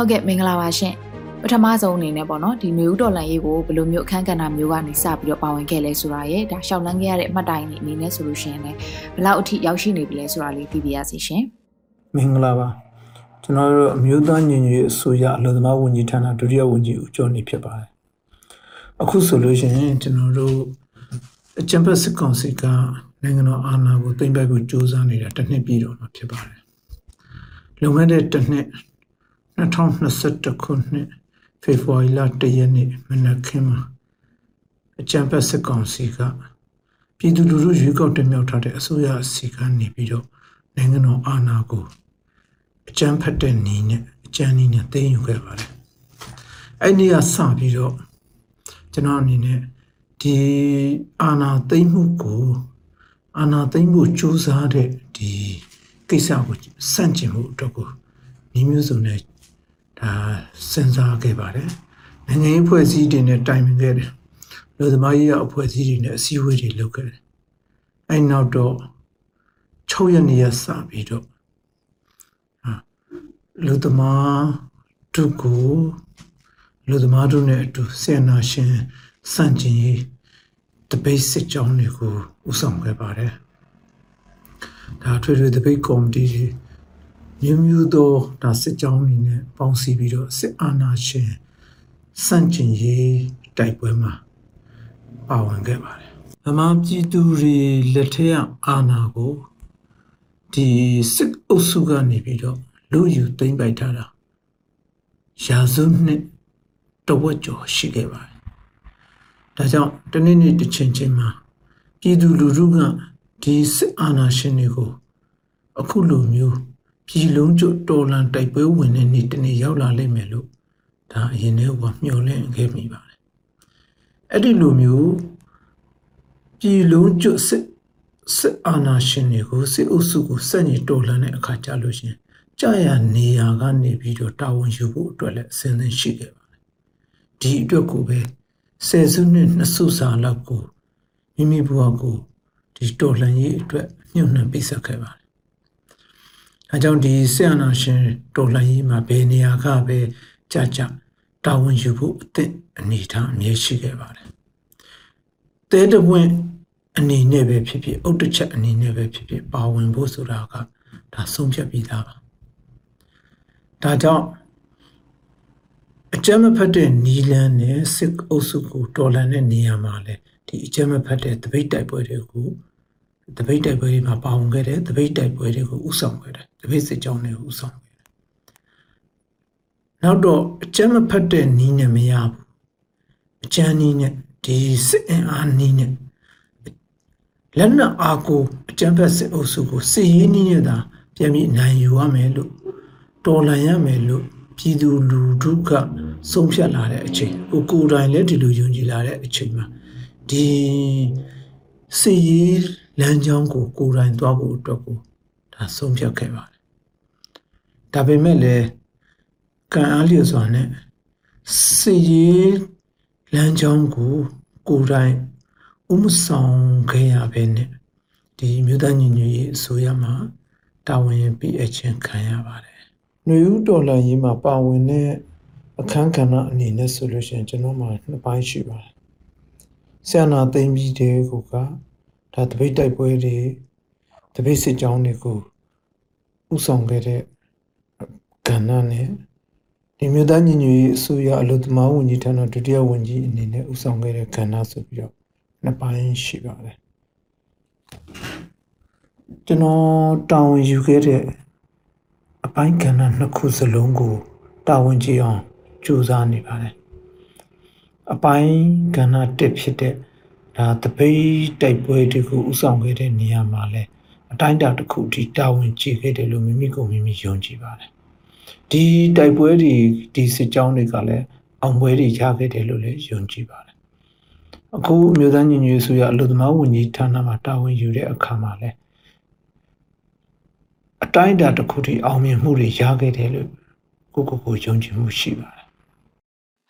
ဟုတ်ကဲ့မင်္ဂလာပါရှင်ပထမဆုံးအနေနဲ့ပေါ့နော်ဒီမျိုးတော်လန်ရေးကိုဘယ်လိုမျိုးအခန်းကဏ္ဍမျိုးကနေစပြီးတော့ပါဝင်ခဲ့လဲဆိုတာရဲ့ဒါရှောက်လန်းခဲ့ရတဲ့အမှတ်တိုင်တွေအနေနဲ့ဆိုလို့ရှိရင်လည်းဘယ်လောက်အထိရောက်ရှိနေပြီလဲဆိုတာလေးသိပြရစီရှင်မင်္ဂလာပါကျွန်တော်တို့အမျိုးသားညီညွတ်ရေးအစိုးရအလို့သမားဝန်ကြီးဌာနဒုတိယဝန်ကြီးဦးကျော်နေဖြစ်ပါတယ်အခုဆိုလို့ရှိရင်ကျွန်တော်တို့အကြံဖက်စစ်ကောင်စီကနိုင်ငံတော်အာဏာကိုသိမ်းပိုက်ဖို့ကြိုးစားနေတာတစ်နှစ်ပြည့်တော့မှာဖြစ်ပါတယ်လွန်ခဲ့တဲ့တစ်နှစ် 2021ခုနှစ်ဖေဖော်ဝါရီလ1ရက်နေ့မနက်ခင်းမှာအကြံဖက်စစ်ကောင်စီကပြည်သူလူထုရွေးကောက်တင်မြှောက်ထားတဲ့အစိုးရအစီကနေပြီးတော့နိုင်ငံတော်အာဏာကိုအကြံဖက်တဲ့နေနဲ့အကြံနေနဲ့သိမ်းယူခဲ့ပါတယ်အဲ့ဒီကစပြီးတော့ကျွန်တော်အနေနဲ့ဒီအာဏာသိမ်းမှုကိုအာဏာသိမ်းဖို့ကြိုးစားတဲ့ဒီကိစ္စကိုစန့်ကျင်မှုအတွက်ကိုညီမျိုးစုံနဲ့ ဒါစဉ်းစားခဲ့ပါတယ်နိုင်ငံရေးဖွဲ့စည်းတွေနဲ့တိုင်ပင်ခဲ့တယ်လူသမားရေးအဖွဲ့အစည်းတွေနဲ့အစည်းအဝေးတွေလုပ်ခဲ့တယ်အဲ့နောက်တော့6ရက်နေ့ရစပြီးတော့ဟာလူသမားတို့ကိုလူသမားတို့နဲ့အတူစေနာရှင်စန့်ကျင်ရေးတပိတ်စစ်ကြောင်းတွေကိုဥဆောင်ခဲ့ပါတယ်ဒါထွေထွေတပိတ်ကော်မတီ တွေမျိုးမျိုးသောဒါစစ်ကြောင်းတွေနဲ့ပေါင်းစည်းပြီးတော့စစ်အာဏာရှင်စန့်ကျင်ရေးတိုက်ပွဲမှာပါဝင်ခဲ့ပါတယ်ဗမာပြည်သူတွေလက်ထက်အာဏာကိုဒီစစ်အုပ်စုကနေပြီးတော့လူယူသိမ့်ပိုက်ထားတာရာစုနှစ်တဝက်ကျော်ရှိခဲ့ပါတယ်။ဒါကြောင့်တနေ့နေ့တစ်ချိန်ချင်းမှာပြည်သူလူထုကဒီစစ်အာဏာရှင်တွေကိုအခုလိုမျိုး ပြည်လုံးကျွတ်တော်လန်တိုက်ပွဲဝင်တဲ့နေ့တနေ့ရောက်လာလိမ့်မယ်လို့ဒါအရင်ကမျှော်လင့်ခဲ့မိပါတယ်။အဲ့ဒီလိုမျိုးပြည်လုံးကျွတ်စစ်စစ်အာဏာရှင်တွေကိုစစ်အုပ်စုကိုစက်ညစ်တော်လှန်တဲ့အခါကြလို့ရှင်ကြာရနေရာကနေပြီးတော့တာဝန်ယူဖို့အတွက်လည်းအစဉ်သင်ရှိခဲ့ပါတယ်ဒီအတွက်ကိုပဲဆယ်စုနှစ်နှစ်စုစာလောက်ကိုမိမိဘဝကိုဒီတော်လှန်ရေးအတွက်ညှို့နှံပေးဆက်ခဲ့ပါတယ် အဲကြောင့်ဒီစစ်အာဏာရှင်တော်လှန်ရေးမှာဘယ်နေရာကပဲကြာကြာတာဝန်ယူဖို့အသင့်အနေထားအမြဲရှိခဲ့ပါတယ်တဲတပွင့်အနေနဲ့ပဲဖြစ်ဖြစ်အုတ်တစ်ချက်အနေနဲ့ပဲဖြစ်ဖြစ်ပါဝင်ဖို့ဆိုတာကဒါဆုံးဖြတ်ပြီးသားပါဒါကြောင့်အကြမ်းမဖက်တဲ့နီလန်းနဲ့စစ်အုပ်စုကိုတော်လှန်တဲ့နေရာမှာလေဒီအကြမ်းမဖက်တဲ့တပိတ်တိုက်ပွဲတွေကို တပိတ်တိုက်ပွဲတွေမှာပါဝင်ခဲ့တယ်တပိတ်တိုက်ပွဲတွေကိုဥဆောင်ခဲ့တယ်တပိတ်စစ်ကြောင်းတွေကိုဥဆောင်ခဲ့တယ်နောက်တော့အကြမ်းမဖက်တဲ့နီးနဲ့မရဘူးအကြမ်းနီးနဲ့ဒီစစ်အင်အားနီးနဲ့လက်နက်အားကိုအကြမ်းဖက်စစ်အုပ်စုကိုစစ်ရေးနည်းနဲ့သာပြန်ပြီးနိုင်ယူရမယ်လို့တော်လှန်ရမယ်လို့ပြည်သူလူထုကဆုံးဖြတ်လာတဲ့အချိန်ကိုကိုယ်တိုင်လည်းဒီလိုယုံကြည်လာတဲ့အချိန်မှာဒီစစ်ရေး လမ်းကြောင်းကိုကိုယ်တိုင်သွားဖို့အတွက်ကိုဒါဆုံးဖြတ်ခဲ့ပါတယ်ဒါပေမဲ့လည်းကံအားလျော်စွာနဲ့စစ်ရေးလမ်းကြောင်းကိုကိုယ်တိုင်ဥမဆောင်ခဲ့ရပဲနဲ့ဒီမြို့သားညီညွတ်ရေးအစိုးရမှာတာဝန်ပေးအပ်ခြင်းခံရပါတယ်။နှွေဦးတော်လှန်ရေးမှာပါဝင်တဲ့အခန်းကဏ္ဍအနေနဲ့ဆိုလို့ရှိရင်ကျွန်တော်မှာနှစ်ပိုင်းရှိပါတယ်။ဆရာနာသိမ့်ပြီးတဲ့ကိုက ဒါတပိတ်တိုက်ပွဲတွေတပိတ်စစ်ကြောင်းတွေကိုဥဆောင်ခဲ့တဲ့ကဏ္ဍနဲ့ဒီမြို့သားညီညွတ်ရေးအစိုးရအလို့သမားဝန်ကြီးဌာနဒုတိယဝန်ကြီးအနေနဲ့ဥဆောင်ခဲ့တဲ့ကဏ္ဍဆိုပြီးတော့နှစ်ပိုင်းရှိပါတယ်ကျွန်တော်တာဝန်ယူခဲ့တဲ့အပိုင်းကဏ္ဍနှစ်ခုစလုံးကိုတာဝန်ကြည့်အောင်ကြိုးစားနေပါတယ်အပိုင်းကဏ္ဍတစ်ဖြစ်တဲ့ ဒါတပိတ်တိုက်ပွဲတွေကိုဥဆောင်ခဲ့တဲ့နေရာမှာလဲအတိုင်းအတာတစ်ခုဒီတာဝန်ကြည့်ခဲ့တယ်လို့မိမိကိုမိမိယုံကြည်ပါတယ်ဒီတိုက်ပွဲတွေဒီစစ်ကြောင်းတွေကလည်းအောင်ပွဲတွေရခဲ့တယ်လို့လည်းယုံကြည်ပါတယ်အခုအမျိုးသားညီညွတ်ရေးဆိုရအလို့သမားဝန်ကြီးဌာနမှာတာဝန်ယူတဲ့အခါမှာလဲအတိုင်းအတာတစ်ခုထိအောင်မြင်မှုတွေရခဲ့တယ်လို့ကိုကိုကိုယုံကြည်မှုရှိပါတယ်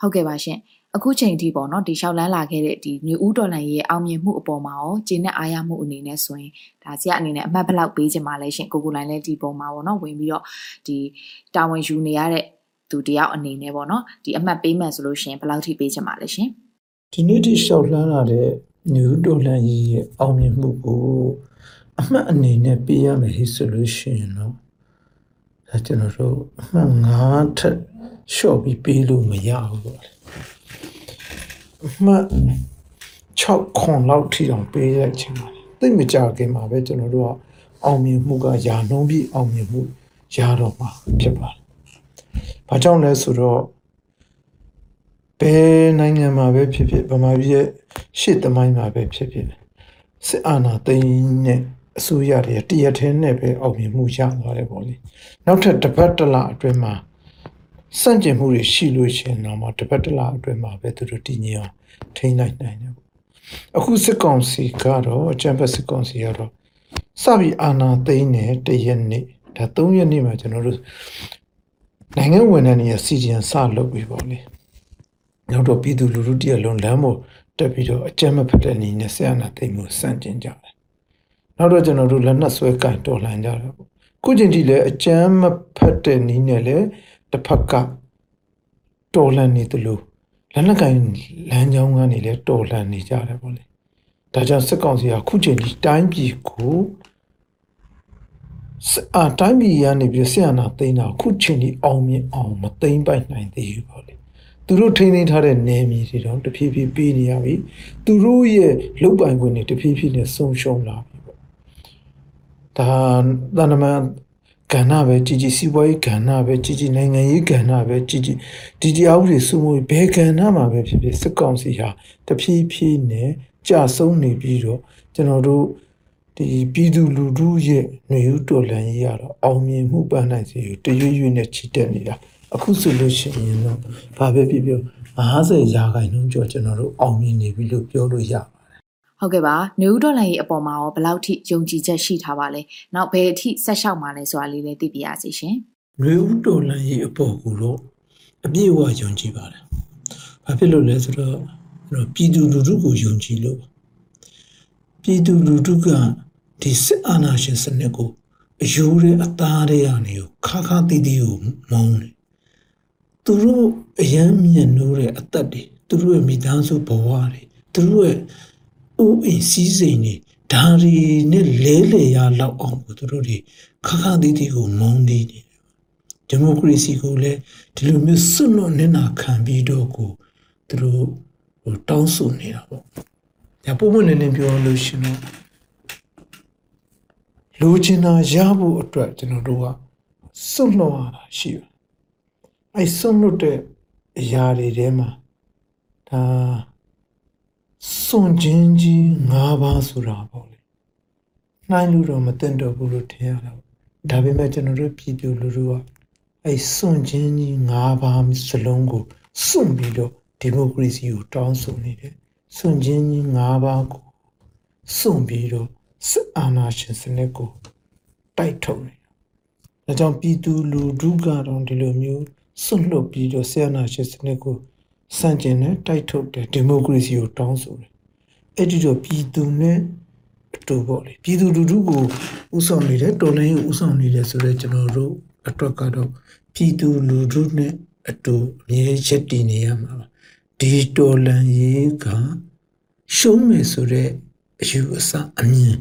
ဟုတ်ကဲ့ပါရှင် အခုချိန်ထိပေါ့နော်ဒီလျှောက်လန်းလာခဲ့တဲ့ဒီ new ဦးတော်လန်ရဲ့အောင်မြင်မှုအပေါ်မှာရောဂျင်းနဲ့အားရမှုအနေနဲ့ဆိုရင်ဒါဆရာအနေနဲ့အမှတ်ဘလောက်ပေးချင်ပါလဲရှင်ကိုကိုလိုင်းလည်းဒီပုံမှာပေါ့နော်ဝင်ပြီးတော့ဒီတာဝန်ယူနေရတဲ့သူတယောက်အနေနဲ့ပေါ့နော်ဒီအမှတ်ပေးမှန်ဆိုလို့ရှိရင်ဘယ်လောက်ထိပေးချင်ပါလဲရှင်ဒီနေ့ထိရှောက်လှမ်းလာတဲ့နယူတိုလန်ကြီးရဲ့အောင်မြင်မှုကိုအမှတ်အနေနဲ့ပေးရမယ်ဟိဆိုလို့ရှိရင်တော့ဒါကျွန်တော်တို့အမှတ်9ထက်ရှော့ပြီးပေးလို့မရဘူးပေါ့လေအ မှတ်6ခွန်လောက်ထိအောင်ပေးရချင်ပါတယ်သိပ်မကြခင်မှာပဲကျွန်တော်တို့ကအောင်မြင်မှုကယာနှုံးပြီးအောင်မြင်မှုရတော့မှာဖြစ်ပါတယ်။ဘာကြောင့်လဲဆိုတော့ဘယ်နိုင်ငံမှာပဲဖြစ်ဖြစ်ဗမာပြည်ရဲ့ရှေ့သမိုင်းမှာပဲဖြစ်ဖြစ်စစ်အာဏာသိမ်းတဲ့အစိုးရတွေတရက်ထဲနဲ့ပဲအောင်မြင်မှုရသွားတယ်ပေါ့လေ။နောက်ထပ်တစ်ပတ်တစ်လအတွင်းမှာ စန့်ကျင်မှုတွေရှိလို့ရှိရင်တော့မှတစ်ပတ်တစ်လအတွင်းမှာပဲသူတို့တည်ငြိမ်အောင်ထိန်းနိုင်နိုင်တယ်ပေါ့။အခုစစ်ကောင်စီကတော့အကြံဖက်စစ်ကောင်စီကတော့စပြီးအာဏာသိမ်းတဲ့တရက်နေ့ဒါ၃ရက်နေ့မှာကျွန်တော်တို့နိုင်ငံဝန်ထမ်းတွေရဲ့စီဂျန်စလုပ်ပြီးပေါ့လေနောက်တော့ပြည်သူလူထုတရက်လုံးလမ်းပေါ်တက်ပြီးတော့အကြမ်းမဖက်တဲ့အနေနဲ့ဆရာနာသိမ်းမှုစန့်ကျင်ကြတယ်နောက်တော့ကျွန်တော်တို့လက်နက်ဆွဲကင်တော်လှန်ကြတယ်ပေါ့ခုချိန်ထိလည်းအကြမ်းမဖက်တဲ့နည်းနဲ့လည်း တစ်ဖက်ကတော်လှန်နေသလိုလက်နက်ကင်လမ်းကြောင်းကနေလည်းတော်လှန်နေကြတယ်ပေါ့လေဒါကြောင့်စစ်ကောင်စီကခုချိန်ထိတိုင်းပြည်ကိုအာတိုင်းပြည်ရနေပြီးဆရာနာသိမ်းတာခုချိန်ထိအောင်မြင်အောင်မသိမ်းပိုက်နိုင်သေးဘူးပေါ့လေသူတို့ထိန်းသိမ်းထားတဲ့နယ်မြေတွေတော့တဖြည်းဖြည်းပြီးနေရပြီသူတို့ရဲ့လုတ်ပိုင်ခွင့်တွေတဖြည်းဖြည်းနဲ့ဆုံးရှုံးလာပြီပေါ့ဒါတဏ္ဍမန် ကဏ္ဍပဲကြည်ကြည်စီးပွားရေးကဏ္ဍပဲကြည်ကြည်နိုင်ငံရေးကဏ္ဍပဲကြည်ကြည်ဒီဒီအုပ်တွေစုမှုဘယ်ကဏ္ဍမှာပဲဖြစ်ဖြစ်စစ်ကောင်စီဟာတဖြည်းဖြည်းနဲ့ကြာဆုံးနေပြီးတော့ကျွန်တော်တို့ဒီပြည်သူလူထုရဲ့ຫນွေဥတော်လှန်ရေးကတော့အောင်မြင်မှုပန်းနိုင်စေကိုတရွေ့ရွေ့နဲ့ချီတက်နေတာအခုဆိုလို့ရှိရင်တော့ဘာပဲဖြစ်ဖြစ်50ရာခိုင်နှုန်းကျော်ကျွန်တော်တို့အောင်မြင်နေပြီလို့ပြောလို့ရပါ ဟုတ်ကဲ့ပါနေဦးဒေါ်လာရေးအပေါ်မှာရောဘယ်လောက်ထိယုံကြည်ချက်ရှိထားပါလဲနောက်ဘယ်အထိဆက်လျှောက်မှာလဲဆိုတာလေးလည်းသိပြရစီရှင်ຫນွေဥတော်လန်ကြီးအပေါ်ကိုတော့အပြည့်အဝယုံကြည်ပါတယ်ဘာဖြစ်လို့လဲဆိုတော့အဲ့တော့ပြည်သူလူထုကိုယုံကြည်လို့ပြည်သူလူထုကဒီစစ်အာဏာရှင်စနစ်ကိုအယူတဲ့အသားတွေကနေကိုခါခါတီးတီးကိုမုန်းတယ်သူတို့အယမ်းမြင့်နိုးတဲ့အသက်တွေသူတို့ရဲ့မိသားစုဘဝတွေသူတို့ရဲ့ ဥအိမ်စည်းစိမ်တွေဒါရီနဲ့လဲလေရလောက်အောင်ကိုသူတို့တွေခါခါတီးတီးကိုမုန်းနေတယ်ဒီမိုကရေစီကိုလည်းဒီလိုမျိုးစွန့်လွတ်နေတာခံပြီးတော့ကိုသူတို့ဟိုတောင်းဆိုနေတာပေါ့ဒါပုံမှန်နေနေပြောလို့ရှိရင်တော့လိုချင်တာရဖို့အတွက်ကျွန်တော်တို့ကစွန့်လွတ်ရတာရှိတယ်အဲစွန့်လွတ်တဲ့အရာတွေထဲမှာဒါ စွန့်ခြင်းကြီး၅ပါးဆိုတာပေါ့လေနှိုင်းလို့တော့မတင်တော့ဘူးလို့ထင်ရတာပေါ့ဒါပေမဲ့ကျွန်တော်တို့ပြည်သူလူထုကအဲစွန့်ခြင်းကြီး၅ပါးစလုံးကိုစွန့်ပြီးတော့ဒီမိုကရေစီကိုတောင်းဆိုနေတယ်စွန့်ခြင်းကြီး၅ပါးကိုစွန့်ပြီးတော့စစ်အာဏာရှင်စနစ်ကိုတိုက်ထုတ်နေတယ်။ဒါကြောင့်ပြည်သူလူထုကတော့ဒီလိုမျိုးစွန့်လွတ်ပြီးတော့စစ်အာဏာရှင်စနစ်ကို စန့်ကျင်တဲ့တိုက်ထုတ်တဲ့ဒီမိုကရေစီကိုတောင်းဆိုတယ်။အဲ့ဒီတော့ပြည်သူနဲ့အတူပေါ့လေပြည်သူလူထုကိုဥဆောင်နေတယ်တော်လိုင်းကိုဥဆောင်နေတယ်ဆိုတော့ကျွန်တော်တို့အတွက်ကတော့ပြည်သူလူထုနဲ့အတူအမြဲရက်တည်နေရမှာပါဒီတော်လန်ရေးကရှုံးမယ်ဆိုတော့အယူအဆအမြင်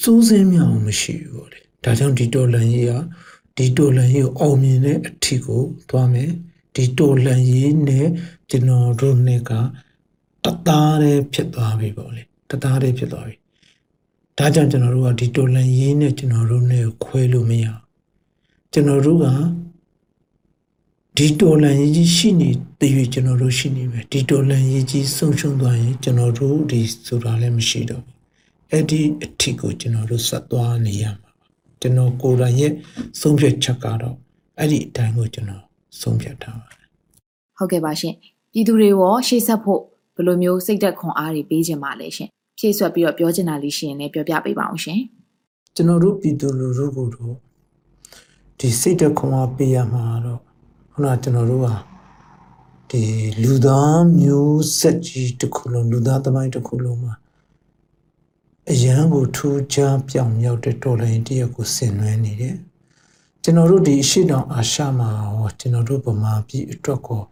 စိုးစင်းမြောင်မရှိဘူးပေါ့လေဒါကြောင့်ဒီတော်လန်ရေးကဒီတော်လန်ရေးကိုအောင်မြင်တဲ့အထီကိုသွားမယ် ဒီတော်လန်ရေးနဲ့ကျွန်တော်တို့နဲ့ကတသားတည်းဖြစ်သွားပြီပေါ့လေတသားတည်းဖြစ်သွားပြီဒါကြောင့်ကျွန်တော်တို့ကဒီတော်လန်ရေးနဲ့ကျွန်တော်တို့နဲ့ခွဲလို့မရကျွန်တော်တို့ကဒီတော်လန်ရေးကြီးရှိနေတည်၍ကျွန်တော်တို့ရှိနေမယ်ဒီတော်လန်ရေးကြီးဆုံးရှုံးသွားရင်ကျွန်တော်တို့ဒီဆိုတာလည်းမရှိတော့ဘူးအဲ့ဒီအထီကိုကျွန်တော်တို့ဆက်သွားနေရမှာပါကျွန်တော်ကိုယ်တိုင်ရဲ့ဆုံးဖြတ်ချက်ကတော့အဲ့ဒီအတိုင်းကိုကျွန်တော် ဆုံးဖြတ်ထားပါတယ်ဟုတ်ကဲ့ပါရှင်ပြည်သူတွေရောရှေ့ဆက်ဖို့ဘယ်လိုမျိုးစိတ်သက်ခွန်အားတွေပေးခြင်းပါလဲရှင်ဖြည့်ဆွက်ပြီးတော့ပြောချင်တာလေးရှိရင်လည်းပြောပြပေးပါအောင်ရှင်ကျွန်တော်တို့ပြည်သူလူထုကိုတော့ဒီစိတ်တခွန်အားပေးရမှာတော့ခုနကကျွန်တော်တို့ဟာဒီလူသားမျိုးဆက်ကြီးတစ်ခုလုံးလူသားသမိုင်းတစ်ခုလုံးမှာအရန်ကိုထူးခြားပြောင်မြောက်တဲ့တော်လိုင်းတရက်ကိုဆင်နွှဲနေတယ်။ ကျကျွန်တော်တို့ဒီအရှိတောင်အာရှမှာရောကျွန်တော်တို့ဗမာပြည်အတွက်ကို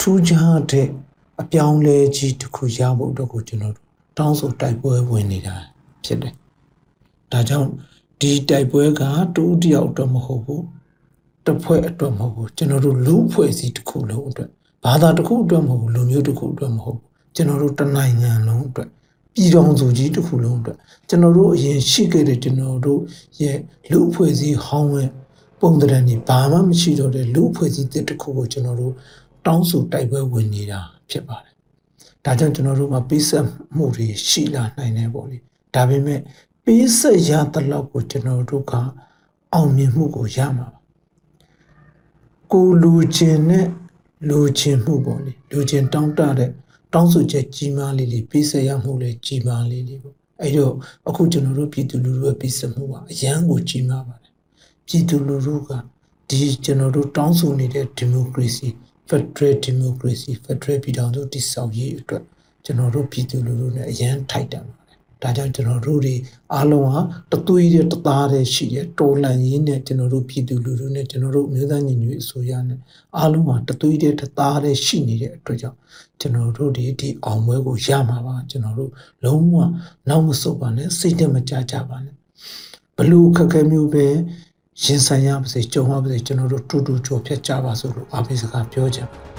ထူးခြားတဲ့အပြောင်းလဲကြီးတစ်ခုရဖို့အတွက်ကိုကျွန်တော်တို့တောင်းဆိုတိုက်ပွဲဝင်နေတာဖြစ်တယ်။ဒါကြောင့်ဒီတိုက်ပွဲကတူတယောက်အတွက်မဟုတ်ဘူးတစ်ဖွဲ့အတွက်မဟုတ်ဘူးကျွန်တော်တို့လူဖွဲ့စည်းတစ်ခုလုံးအတွက်ဘာသာတစ်ခုအတွက်မဟုတ်ဘူးလူမျိုးတစ်ခုအတွက်မဟုတ်ဘူးကျွန်တော်တို့တနိုင်ငံလုံးအတွက် ပြည်တော်စုကြီးတစ်ခုလုံးအတွက်ကျွန်တော်တို့အရင်ရှိခဲ့တဲ့ကျွန်တော်တို့ရဲ့လူဖွဲ့စည်းဟောင်းဝဲပုံသဏ္ဍာန်ကြီးဘာမှမရှိတော့တဲ့လူဖွဲ့စည်းတစ်ခုကိုကျွန်တော်တို့တောင်းဆိုတိုက်ပွဲဝင်နေတာဖြစ်ပါတယ်ဒါကြောင့်ကျွန်တော်တို့မှာပေးဆက်မှုတွေရှိလာနိုင်တယ်ပေါ့လေဒါပေမဲ့ပေးဆက်ရတဲ့လောက်ကိုကျွန်တော်တို့ကအောင်မြင်မှုကိုရမှာပါကိုလူချင်းနဲ့လူချင်းမှုပေါ့လေလူချင်းတောင်းတတဲ့ တောင်းဆိုချက်ကြီးမားလေးလေးပေးဆက်ရမှုလေးကြီးမားလေးလေးပေါ့အဲ့တော့အခုကျွန်တော်တို့ပြည်သူလူထုရဲ့ပေးဆက်မှုကအရန်ကိုကြီးမားပါတယ်ပြည်သူလူထုကဒီကျွန်တော်တို့တောင်းဆိုနေတဲ့ဒီမိုကရေစီ Federal Democracy Federal ပြည်ထောင်စုတည်ဆောက်ရေးအတွက်ကျွန်တော်တို့ပြည်သူလူထုနဲ့အရန်ထိုက်တန်ပါတယ် ဒါကြောင့်ကျွန်တော်တို့တွေအားလုံးဟာတသွေးတဲ့တသားတဲ့ရှိတဲ့တော်လန်ရေးနဲ့ကျွန်တော်တို့ပြည်သူလူထုနဲ့ကျွန်တော်တို့မျိုးသားညီညွတ်အစိုးရနဲ့အားလုံးဟာတသွေးတဲ့တသားတဲ့ရှိနေတဲ့အတွက်ကြောင့်ကျွန်တော်တို့ဒီဒီအောင်ပွဲကိုရမှာပါကျွန်တော်တို့လုံးဝနောက်မဆုတ်ပါနဲ့စိတ်တမကြကြပါနဲ့ဘလို့ခက်ခဲမျိုးပဲရင်ဆိုင်ရပါစေကြုံရပါစေကျွန်တော်တို့တူတူကြော်ဖြတ်ကြပါစို့လို့အားပေးစကားပြောချင်ပါတယ်